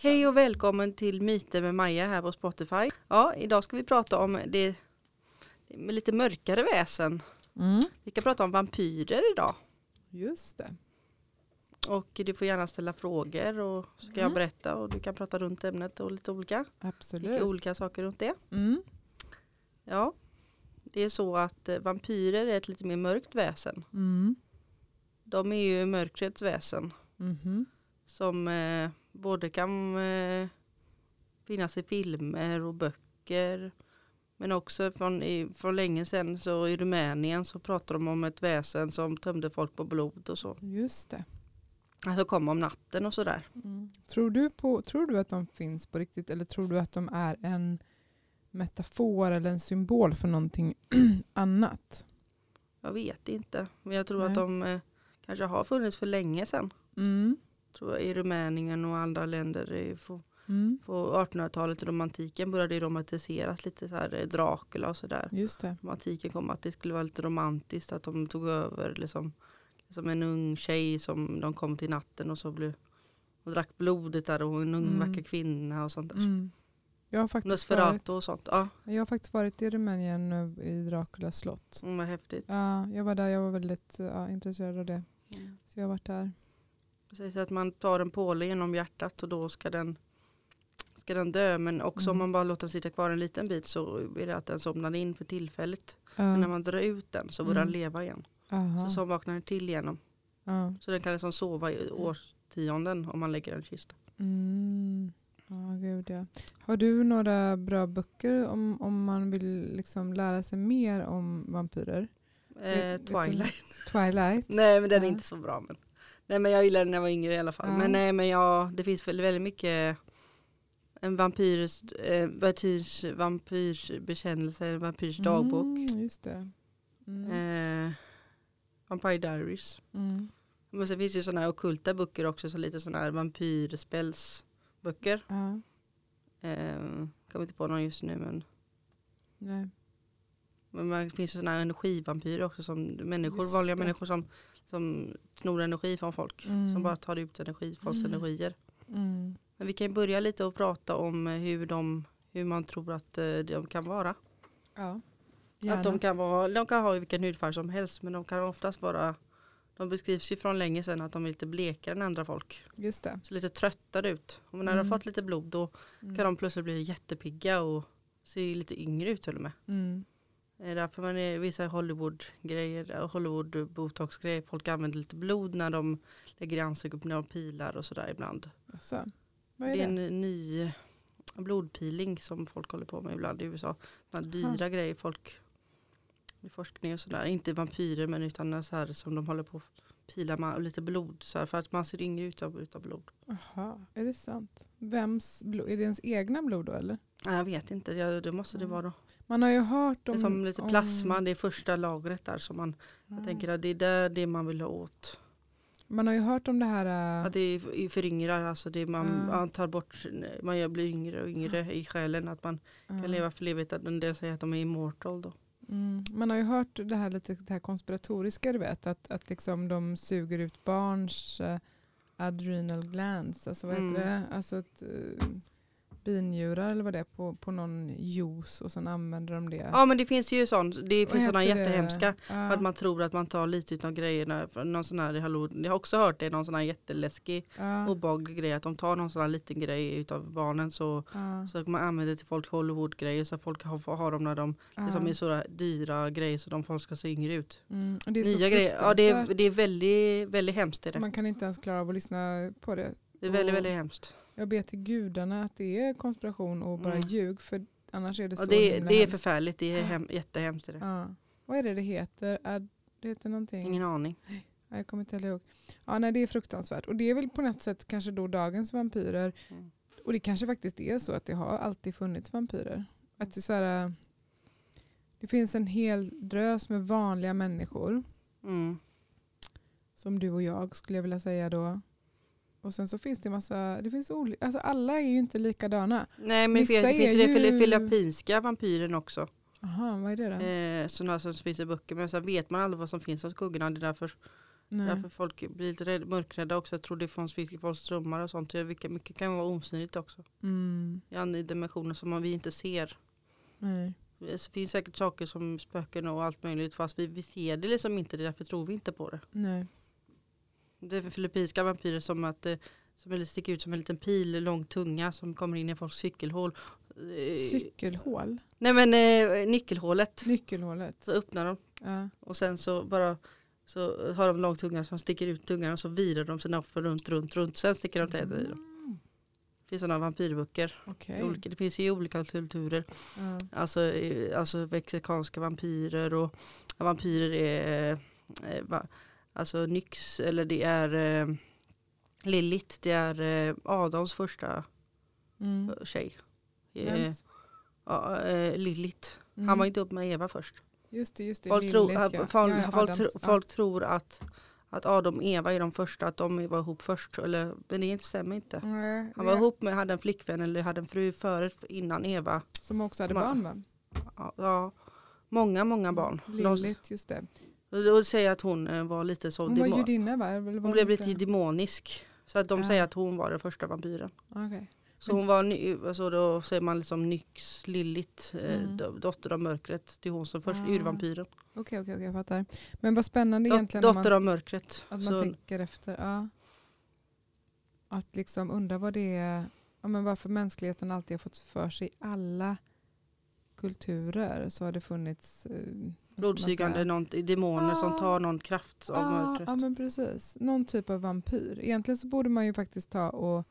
Hej och välkommen till Myter med Maja här på Spotify. Ja, idag ska vi prata om det med lite mörkare väsen. Mm. Vi ska prata om vampyrer idag. Just det. Och du får gärna ställa frågor och så jag Mm. berätta och du kan prata runt ämnet och lite olika, Absolut. lite olika saker runt det. Mm. Ja, det är så att eh, vampyrer är ett lite mer mörkt väsen. Mm. De är ju mörkrets väsen Mhm. som eh, både kan eh, finnas i filmer och böcker. Men också från, i, från länge sedan så i Rumänien så pratar de om ett väsen som tömde folk på blod och så. Just det. Alltså kom om natten och sådär. Mm. Tror, du på, tror du att de finns på riktigt eller tror du att de är en metafor eller en symbol för någonting annat? Jag vet inte. Men jag tror Nej. att de eh, kanske har funnits för länge sedan. Mm. Tror jag, I Rumänien och andra länder på, Mm. på 1800-talet i romantiken började romantiseras lite så här eh, Dracula och sådär. Just det. romantiken kom att det skulle vara lite romantiskt att de tog över liksom, som en ung tjej som de kom till natten och så blev och drack blodet där och en ung Mm. vacker kvinna och sånt där. Mm. Jag, har faktiskt Nosferatu och sånt. Ja, jag har faktiskt varit i Rumänien eh, i Draculas slott. mm, vad häftigt. Ja, jag var där, jag var väldigt ja, intresserad av det. Mm. Så jag har varit där. Sägs att man tar en påle genom hjärtat och då ska den ska den dö men också om Mm. man bara låter den sitta kvar en liten bit så är det att den somnar in för tillfället. Ja. Men när man drar ut den så börjar Mm. den leva igen. Aha. Så, så vaknar den till igenom. Så den kan liksom sova i årtionden om man lägger den i kista. Mm. Ja, gud ja. Har du några bra böcker om, om man vill liksom lära sig mer om vampyrer? Eh, Twilight. Twilight? Nej men den är Ja. inte så bra. Men, nej men jag gillade den när jag var yngre i alla fall. Ja. Men nej men ja, det finns väl väldigt mycket en vampyrs, eh, vampyrs, vampyrs bekännelse, en vampyrs dagbok. Mm, just det. Mm. Eh, Vampire Diaries. Mm. Men sen finns det ju sådana här ockulta böcker också, så lite sådana här vampyrspelsböcker. Ja, Eh, kommer inte på någon just nu men, nej. men det finns ju sådana här energivampyrer också som människor, Just vanliga det. människor som, som snor energi från folk. Mm. Som bara tar ut energi, folks Mm. energier. Mm. Men vi kan börja lite och prata om eh, hur, de, hur man tror att eh, de kan vara. Ja, Att de kan, vara, de kan ha vilken hudfärg som helst men de kan oftast vara de beskrivs ju från länge sedan att de är lite blekare än andra folk. Just det. Så lite tröttade ut. Och när de Mm. har fått lite blod då Mm. kan de plötsligt bli jättepigga och se lite yngre ut till och med. Det är därför man är vissa Hollywood-grejer, Hollywood-botox-grejer, folk använder lite blod när de lägger i ansiktet de pilar och sådär ibland. Alltså, vad är Det är det? en ny blodpeeling som folk håller på med ibland i USA. Såna dyra grejer folk i forskning och sådär. Inte vampyrer men utan så här som de håller på att pila ma- lite blod så här, för att man ser yngre ut av, blod. Jaha, är det sant? Vems blod? Är det ens egna blod då eller? Nej, jag vet inte, ja, det måste det vara då. Man har ju hört Det om... är som lite om- plasma, det är första lagret där som man, Ja. jag tänker att det är där det man vill ha åt. Man har ju hört om det här... äh, Att det föryngrar, alltså det man, Ja. man tar bort, man gör- blir yngre och yngre i själen. Att man kan leva för livet, att en del säger att de är immortal då. Mm. Man har ju hört det här lite det här konspiratoriska, du vet, att, att liksom de suger ut barns eh, adrenal glands, alltså vad heter Mm. det? Alltså ett, eh, binjurar eller vad det är på, på någon juice och sen använder de det. Ja men det finns ju sånt, det finns sådana jättehemska. Ja, Att man tror att man tar lite av grejerna. Någon sån här, jag har- har också hört det, någon sån här jätteläskig ja, obehaglig grej. Att de tar någon sån här liten grej utav barnen så, ja, så man använder till folk Hollywood-grejer. Så folk har, får ha dem när de ja. liksom är så dyra grejer så de folk ska se yngre ut. Mm. Det är så Nya grejer, ja det är, det är väldigt, väldigt hemskt. Är så det. man kan inte ens klara av att lyssna på det. det är väldigt, väldigt hemskt. Jag ber till gudarna att det är konspiration och bara Mm. ljug för annars är det så det, det är förfärligt, det är Ja. hem, jättehemskt. Det. Ja. Vad är det det heter? Är, det heter någonting. Ingen aning. Ja, jag kommer inte heller ihåg. Ja, nej, det är fruktansvärt. Och det är väl på något sätt kanske då dagens vampyrer. Mm. Och det kanske faktiskt är så att det har alltid funnits vampyrer. Att det, är så här, äh, det finns en hel drös med vanliga människor. Mm. Som du och jag skulle jag vilja säga då. Och sen så finns det massa, det finns olika, alltså alla är ju inte likadana. Nej men Vissa det finns är det ju- filippinska vampyren också. Aha, vad är det då? Eh, sådana som finns i böcker. Men så vet man aldrig vad som finns hos kuggorna. Det är därför Nej. Därför folk blir lite rädd, mörkrädda också. Jag tror det finns fisk i folks drömmar och sånt. Vilka, mycket kan vara osynligt också. Mm. I andra dimensioner som man- vi inte ser. Nej. Det finns säkert saker som spöken och allt möjligt fast vi, vi ser det liksom inte. Därför tror vi inte på det. Nej. Det är filippinska vampyrer som att eh, som sticker ut som en liten pil, lång tunga som kommer in i folks cykelhål. Eh, Cykelhål? Nej men eh, nyckelhålet. Nyckelhålet? Så öppnar de Ja. och sen så bara så har de lång tunga som sticker ut tungan och så virar de sina offer runt, runt, runt. Sen sticker de tänder i dem. Mm. Det finns sådana vampyrböcker. I Olika, det finns ju i olika kulturer. Ja. Alltså, alltså mexikanska vampyrer och vampyrer är eh, va, alltså Nyx eller det är eh, Lilith. Det är eh, Adams första Mm. tjej. Eh, Vems? ja, eh, Lilith. Mm. Han var inte upp med Eva först. Just det, just det. Folk, tror, Lilith, ja. folk, Ja, folk, tro, folk tror att, att Adam och Eva är de första, att de var ihop först. Eller, men det stämmer inte. Nej, Han var ihop med, hade en flickvän eller hade en fru före innan Eva. Som också hade Ma- barn va? Ja, ja, många, många barn. De, Lilith, just det. Och säger att hon eh, var lite så Hon var judinna va? Var hon blev lite demonisk. Så att de Ah. säger att hon var den första vampyren. Okej. Så hon var, alltså då säger man liksom Nyx, Lilith, eh, Mm. do- dotter av mörkret. Det är hon som först, Ah. urvampyren. Okej, okej, okej, jag fattar. Men vad spännande Dot, egentligen dotter man, av mörkret. att man Så, tänker efter. Ja. Att liksom undra vad det är, ja, men varför mänskligheten alltid har fått för sig i alla kulturer så har det funnits eh, blodsugande demoner som Ah. tar någon kraft av Ja, mörkret. ja men precis. Någon typ av vampyr. Egentligen så borde man ju faktiskt ta och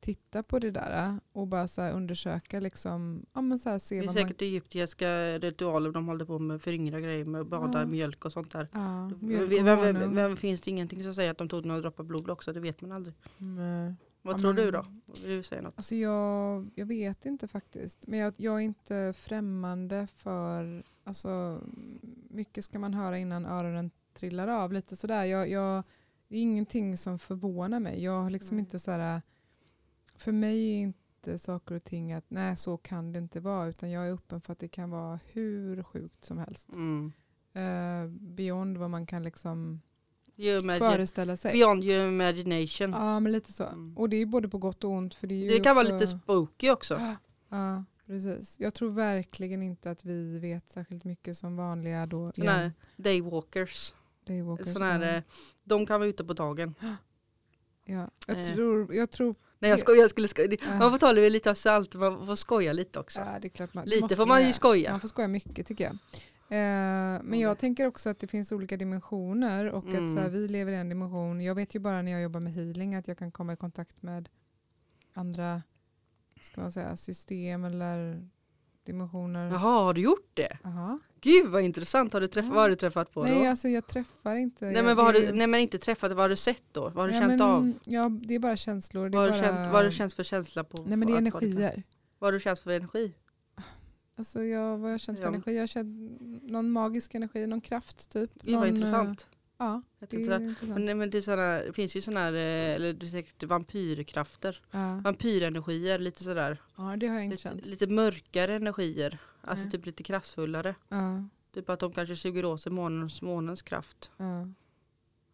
titta på det där äh, och bara så här undersöka liksom, ja men så här se det är vad man... säkert egyptiska ritualer de håller på med föryngra grejer med bada Ja. mjölk och sånt där. Ja, Vem, vem, vem, finns det ingenting som säger att de tog några droppar blod också? Det vet man aldrig. Nej. Vad Ja, tror men- du då? Vill du säga något? Alltså jag, jag vet inte faktiskt. Men jag, jag är inte främmande för, alltså mycket ska man höra innan öronen trillar av. Lite sådär. Jag, jag, det är ingenting som förvånar mig. Jag har liksom Nej. inte sådär, för mig är inte saker och ting att nej så kan det inte vara. Utan jag är öppen för att det kan vara hur sjukt som helst. Mm. Eh, beyond vad man kan liksom Your föreställa sig. Beyond your imagination. Ja men lite så. Mm. Och det är både på gott och ont. För det, är det kan vara också- lite spooky också. Ja, precis. Jag tror verkligen inte att vi vet särskilt mycket som vanliga då. Såna här daywalkers. daywalkers. Såna här, ja. eh, de kan vara ute på dagen. ja. jag, eh. tror, jag tror, Nej jag skojar, jag skulle skoja. Man får ta det lite salt, man får skoja lite också. ja, det är klart man, lite får man ju skoja. Man får skoja mycket tycker jag. Eh, men jag tänker också att det finns olika dimensioner och att så här, Mm. vi lever i en dimension. Jag vet ju bara när jag jobbar med healing att jag kan komma i kontakt med andra ska man säga, system eller dimensioner. Jaha, har du gjort det? Jaha. Gud vad intressant, har du träffat, Ja. vad har du träffat på Nej, då? alltså jag träffar inte. Nej men, vad har du, nej men inte träffat, vad har du sett då? Vad har du Ja, känt men, av? Ja, det är bara känslor. Det Vad har, du bara, känt, vad har du känt för känsla på? Nej men det är energier. Vad har du känt för energi? Alltså jag, vad jag känt för Ja. energi? Jag känt någon magisk energi, någon kraft typ. Gud vad någon, intressant. eh, Ja, det intressant. men, men det, såna, det finns ju sådana här, eh, eller det är säkert vampyrkrafter. ja. Vampyrenergier, lite sådär. ja, det har jag inte Lite, känt. lite mörkare energier. Alltså typ lite kraftfullare. Ja, Typ att de kanske suger åt sig månens, månens kraft.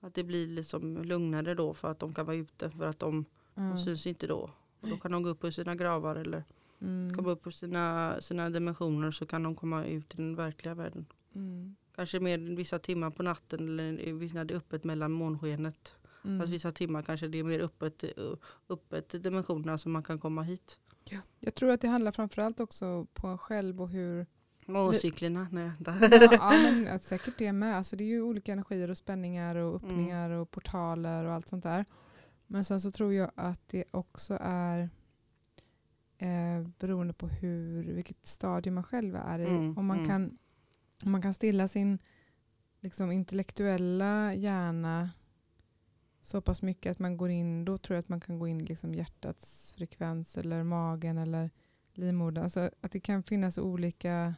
Att det blir liksom lugnare då för att de kan vara ute för att de, de syns inte då. Och då kan de gå upp ur sina gravar eller Mm, komma upp ur sina, sina dimensioner så kan de komma ut i den verkliga världen. mm, Kanske mer vissa timmar på natten eller när det är öppet mellan månskenet. mm. Fast vissa timmar kanske det är mer öppet, öppet i dimensionerna så man kan komma hit. Jag tror att det handlar framförallt också på en själv och hur... Måncyklerna, nej. Ja, ja men ja, säkert det med. Alltså, det är ju olika energier och spänningar och Mm. öppningar och portaler och allt sånt där. Men sen så tror jag att det också är eh, beroende på hur, vilket stadium man själv är i. Mm, Om, man mm. kan, om man kan stilla sin liksom, intellektuella hjärna så pass mycket att man går in, då tror jag att man kan gå in i liksom hjärtats frekvens eller magen eller livmodern. Alltså att det kan finnas olika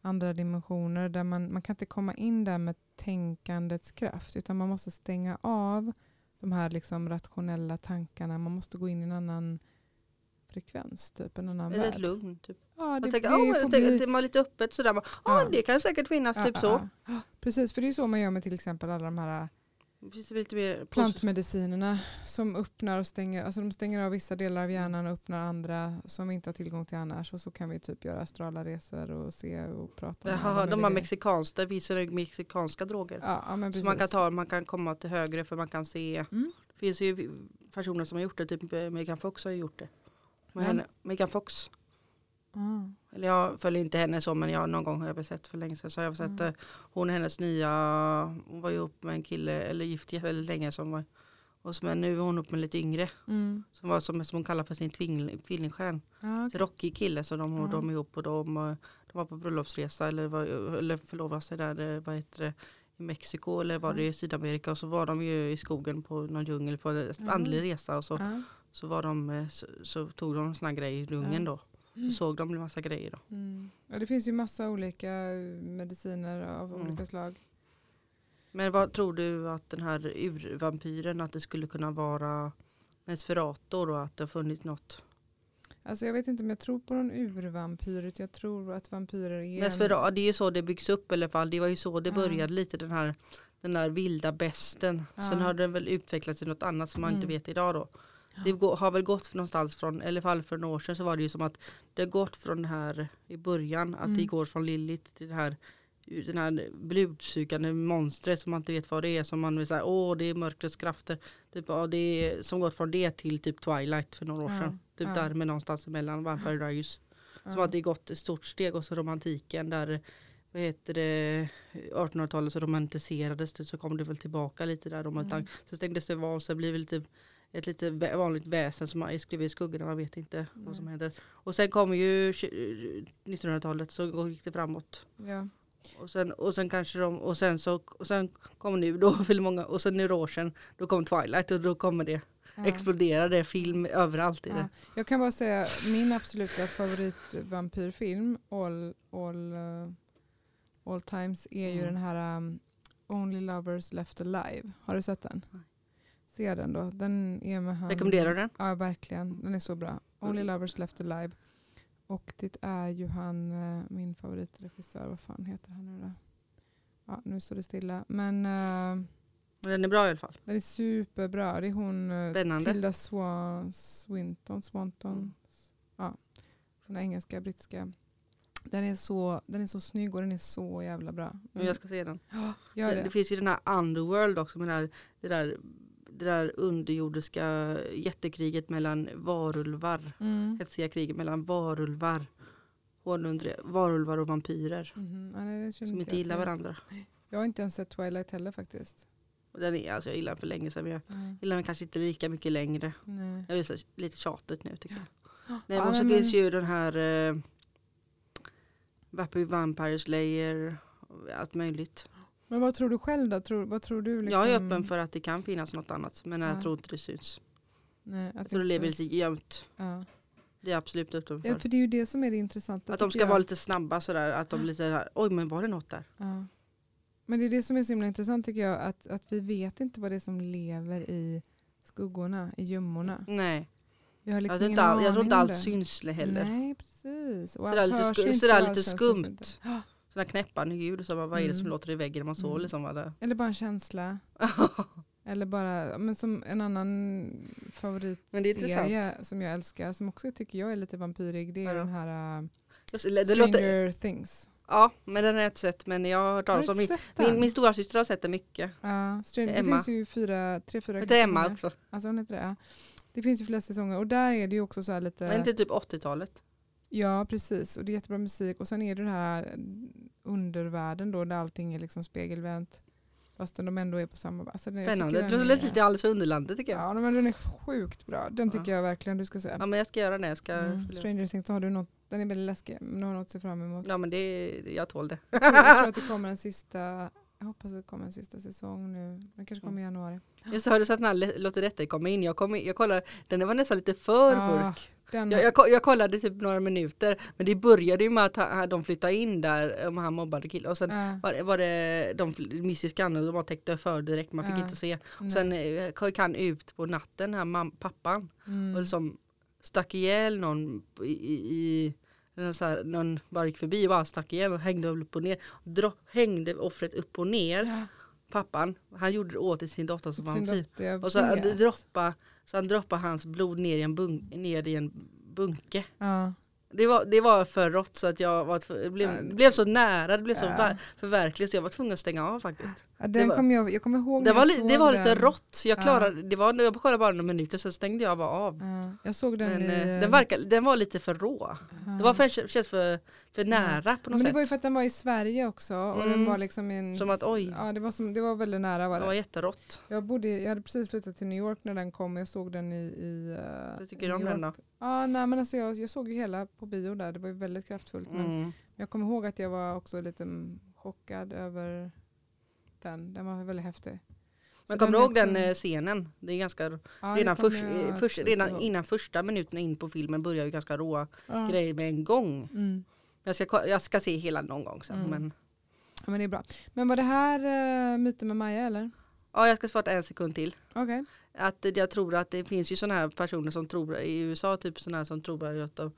andra dimensioner där man, man kan inte komma in där med tänkandets kraft utan man måste stänga av de här liksom rationella tankarna. Man måste gå in i en annan frekvens, typ en annan Eller ett värld. lugn. Typ. Ja, Jag det, tänker, det oh, jag tänker, bli- det var lite öppet sådär. Ja, Ja. det kan säkert finnas Ja, typ ja, så. ja. Precis, för det är så man gör med till exempel alla de här Det mer plantmedicinerna som öppnar och stänger, alltså de stänger av vissa delar av hjärnan och öppnar andra som vi inte har tillgång till annars. Och så kan vi typ göra astrala resor och se och prata Jaha, de har grejer. mexikanska, det finns ju mexikanska droger. Ja, men Så man kan ta, man kan komma till högre för man kan se. Mm. Det finns ju personer som har gjort det, typ Megan Fox har gjort det. Ja. henne, Megan Fox, Ah. eller jag följer inte henne så men jag någon gång har jag sett för länge sedan så har jag sett Mm. eh, hon och hennes nya, hon var ju upp med en kille eller gift väldigt länge som var och så, men nu är hon upp med lite yngre Mm. som var som, som hon kallar för sin tvillingstjärn. Ja, Ett rockig kille så de, är ihop och de, eh, de var på bröllopsresa eller, var, eller förlovade sig där, eh, vad heter det, i Mexiko eller var det i Sydamerika och så var de ju i skogen på någon djungel på en andlig resa och så. Så, var de, eh, så, så tog de en sån här grej i djungeln Ja. då. Så såg de en massa grejer då. Mm. ja, det finns ju massa olika eh, mediciner av Mm. olika slag. Men vad tror du att den här urvampyren, att det skulle kunna vara Nesferator och att det har funnits något? Alltså jag vet inte om jag tror på någon urvampyr. utan Jag tror att vampyrer är... en- Nesferator, det är ju så det byggs upp i alla fall. Det var ju så det Ja. började lite den här den där vilda besten. Ja. Sen har den väl utvecklats till något annat som man inte Mm. vet idag då. Det har väl gått någonstans från, eller i alla fall för några år sedan så var det ju som att det har gått från det här i början, att Mm. det går från Lilith till det här den här blodsugande monstret som man inte vet vad det är som man vill säga åh det är mörkrets krafter. Typ, ja, det är, som gått från det till typ Twilight för några år Ja, sedan. Typ ja. där med någonstans emellan Vampire Diaries. Som Ja. att det gått ett stort steg och så romantiken där vad heter det 1800-talet så romantiserades det så kom det väl tillbaka lite där. Romantik. Mm. Så stängdes det av så blir det lite ett lite vanligt väsen som man skriver i skuggorna, man vet inte vad som händer. Och sen kom ju tju- 1900-talet så gick det framåt. Ja. Och sen, och sen kanske de, och sen så, och sen kom nu då, många, och sen några år sedan, då kom Twilight och då kommer det, Ja. exploderade film överallt i Ja. det. Jag kan bara säga min absoluta favoritvampyrfilm all, all, uh, all times är ju Mm. den här um, Only Lovers Left Alive. Har du sett den? Nej. Se den då. Den är med han. Rekommenderar du den? Ja, verkligen. Den är så bra. Only Mm. Lovers Left Alive. Och det är ju han, eh, min favoritregissör, vad fan heter han nu då? Ja, nu står det stilla. Men Men den är bra i alla fall. den är superbra. Det är hon eh, Spännande. Tilda Swan, Swinton, Swanton. Mm. Ja, den här engelska, brittiska. Den är, så, den är så snygg och den är så jävla bra. Men jag ska se den. Det, det. det finns ju den här Underworld också med det där, det där, det där underjordiska jättekriget mellan varulvar. Mm. Hetsiga kriget mellan varulvar. Honundre, varulvar och vampyrer. Mhm. Ja, nej, Som inte gillar varandra. Jag har inte ens sett Twilight heller faktiskt. Den är, alltså, jag gillar den för länge sedan men jag Nej. gillar den kanske inte lika mycket längre. Nej. Jag är lite tjatigt nu tycker jag. Ja, Nej, men så men- finns ju den här eh, Vampire Slayer. Allt möjligt. Men vad tror du själv då? Tror, vad tror du? Liksom, Jag är öppen för att det kan finnas något annat. Men jag Ja. tror inte det syns. Nej, att Jag tror det lever lite gömt. Ja. Det är jag absolut öppen för. ja, för det är ju det som är det intressanta. att de ska jag. vara lite snabba sådär. Att de blir sådär, oj men var det något där? Ja. Men det är det som är så himla intressant tycker jag. Att, att vi vet inte vad det är som lever i skuggorna, i gömmorna. Nej, Vi har jag, liksom ingen inte, all, jag tror inte allt syns heller. Nej, precis. Och Sådär lite, sku, sådär lite skumt. Sådana knäppande ljud. Så bara, vad är det som Mm. låter i väggen när man sover? Mm. Liksom, det- Eller bara en känsla. Eller bara, men som en annan det favoritserie som jag älskar, som också tycker jag är lite vampyrig, det är den här uh, Just, det Stranger låter, Things. ja, men den har jag inte sett. Men jag har hört talas om min, min, min stora syster har sett den mycket. Ja, Stranger, det Emma. finns ju fyra, tre, fyra Heter Emma säsonger. också. Alltså hon heter det, ja. Det finns ju flera säsonger och där är det ju också så här lite... Den är inte typ 80-talet. Ja, precis. Och det är jättebra musik. Och sen är det den här undervärlden då där allting är liksom spegelvänt. Fastän de ändå är på samma... Alltså, den- Spännande. Det den låter är- lite Alice i Underlandet tycker jag. Ja, men den är sjukt bra. Den tycker Ja. jag verkligen du ska se. Ja men jag ska göra det. Jag ska Mm. Stranger Things, har du något, den är väldigt läskig, men du har något att se fram emot. Ja men det, jag tål det. Jag, tror, jag tror att det kommer en sista, jag hoppas att det kommer en sista säsong nu. Den kanske kommer i januari. Just har du sett när Låter detta komma in? Jag, kom in, jag kollade, den var nästan lite för Ja, burk. Den, Jag, jag, jag kollade typ några minuter men det började ju med att ha- de flyttade in där om han mobbade killen och sen ja, var, det- var det de mystiska andra de bara täckte för direkt man fick Ja. inte se. nej. Sen eh, gick han ut på natten här mam, pappan Mm. och liksom stack ihjäl någon i, i, någon, så här, någon bara gick förbi och bara stack ihjäl och hängde upp och ner. Dro, hängde offret upp och ner ja. pappan, han gjorde det åt sin dotter som var Sin jag Och så han vet. droppa, så han droppade hans blod ner i en, bun, ner i en bunke. Ja. Det var, det var för rått så att jag var, det blev, Ja. det blev så nära, det blev så Ja. ver- förverkligt så jag var tvungen att stänga av faktiskt. Ja, Det den var- kom jag, jag kommer ihåg Det var, li, det var lite rått, jag Ja. klarade, det var, jag kollade bara några minuter sen stängde jag bara av. Ja, jag såg den Men, i... eh, den, verkar, den var lite för rå. Det var för, känns för, för nära på något Men det sätt. var ju för att den var i Sverige också. Och den Mm. var liksom en, Som att, oj. Ja, det var, som, det var väldigt nära var Det det. var jätterått. Jag, bodde, jag hade precis flyttat till New York när den kom. Jag såg den i, i uh, Jag tycker du om den då? Ja, nej, men alltså jag, jag såg ju hela på bio där. Det var ju väldigt kraftfullt. Men Mm. jag kommer ihåg att jag var också lite mm, chockad över den. Den var väldigt häftig. Men kommer du ihåg den också- eh, scenen? Det är ganska, ja, det redan, först, jag eh, först, absolut redan innan första minuterna in på filmen börjar ju ganska råa Ja. grejer med en gång. Mm. Jag ska, jag ska se hela någon gång sen. Mm. Men, Ja, men det är bra. Men var det här uh, myten med Maja eller? ja, jag ska svara en sekund till. Okej. Att jag tror att det finns ju sådana här personer som tror i USA, typ sådana här som tror att de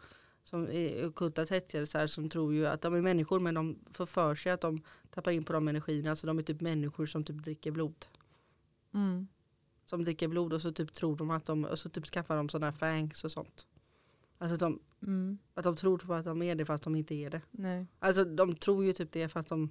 som är ockulta så som tror ju att de är människor men de får för sig att de tappar in på de energierna. Så de är typ människor som typ dricker blod. Mm. Som dricker blod och så typ tror de att de, och så typ skaffar de sådana här fangs och sånt. Alltså att de, Mm. att de tror på att de är det fast de inte är det. Nej, Alltså de tror ju typ det fast de,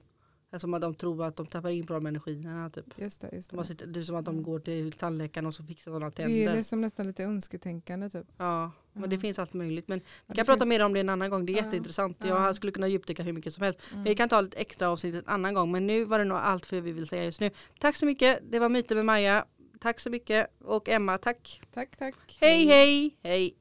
alltså att de tror att de tappar in på de energierna typ. just det. Just De det. har sitt, det är som att de går till tandläkaren och så fixar sådana Det är tänder. liksom nästan lite önsketänkande typ. Ja, men det finns allt möjligt. Men vi Ja, kan prata finns- mer om det en annan gång. Det är Ja. jätteintressant. Ja. Jag skulle kunna djupdyka hur mycket som helst. Mm. Vi kan ta ett extra avsnitt en annan gång. Men nu var det nog allt för vi vill säga just nu. Tack så mycket. Det var Myter med Maja. Tack så mycket. Och Emma, tack. Tack, tack. Hej hej! Hej!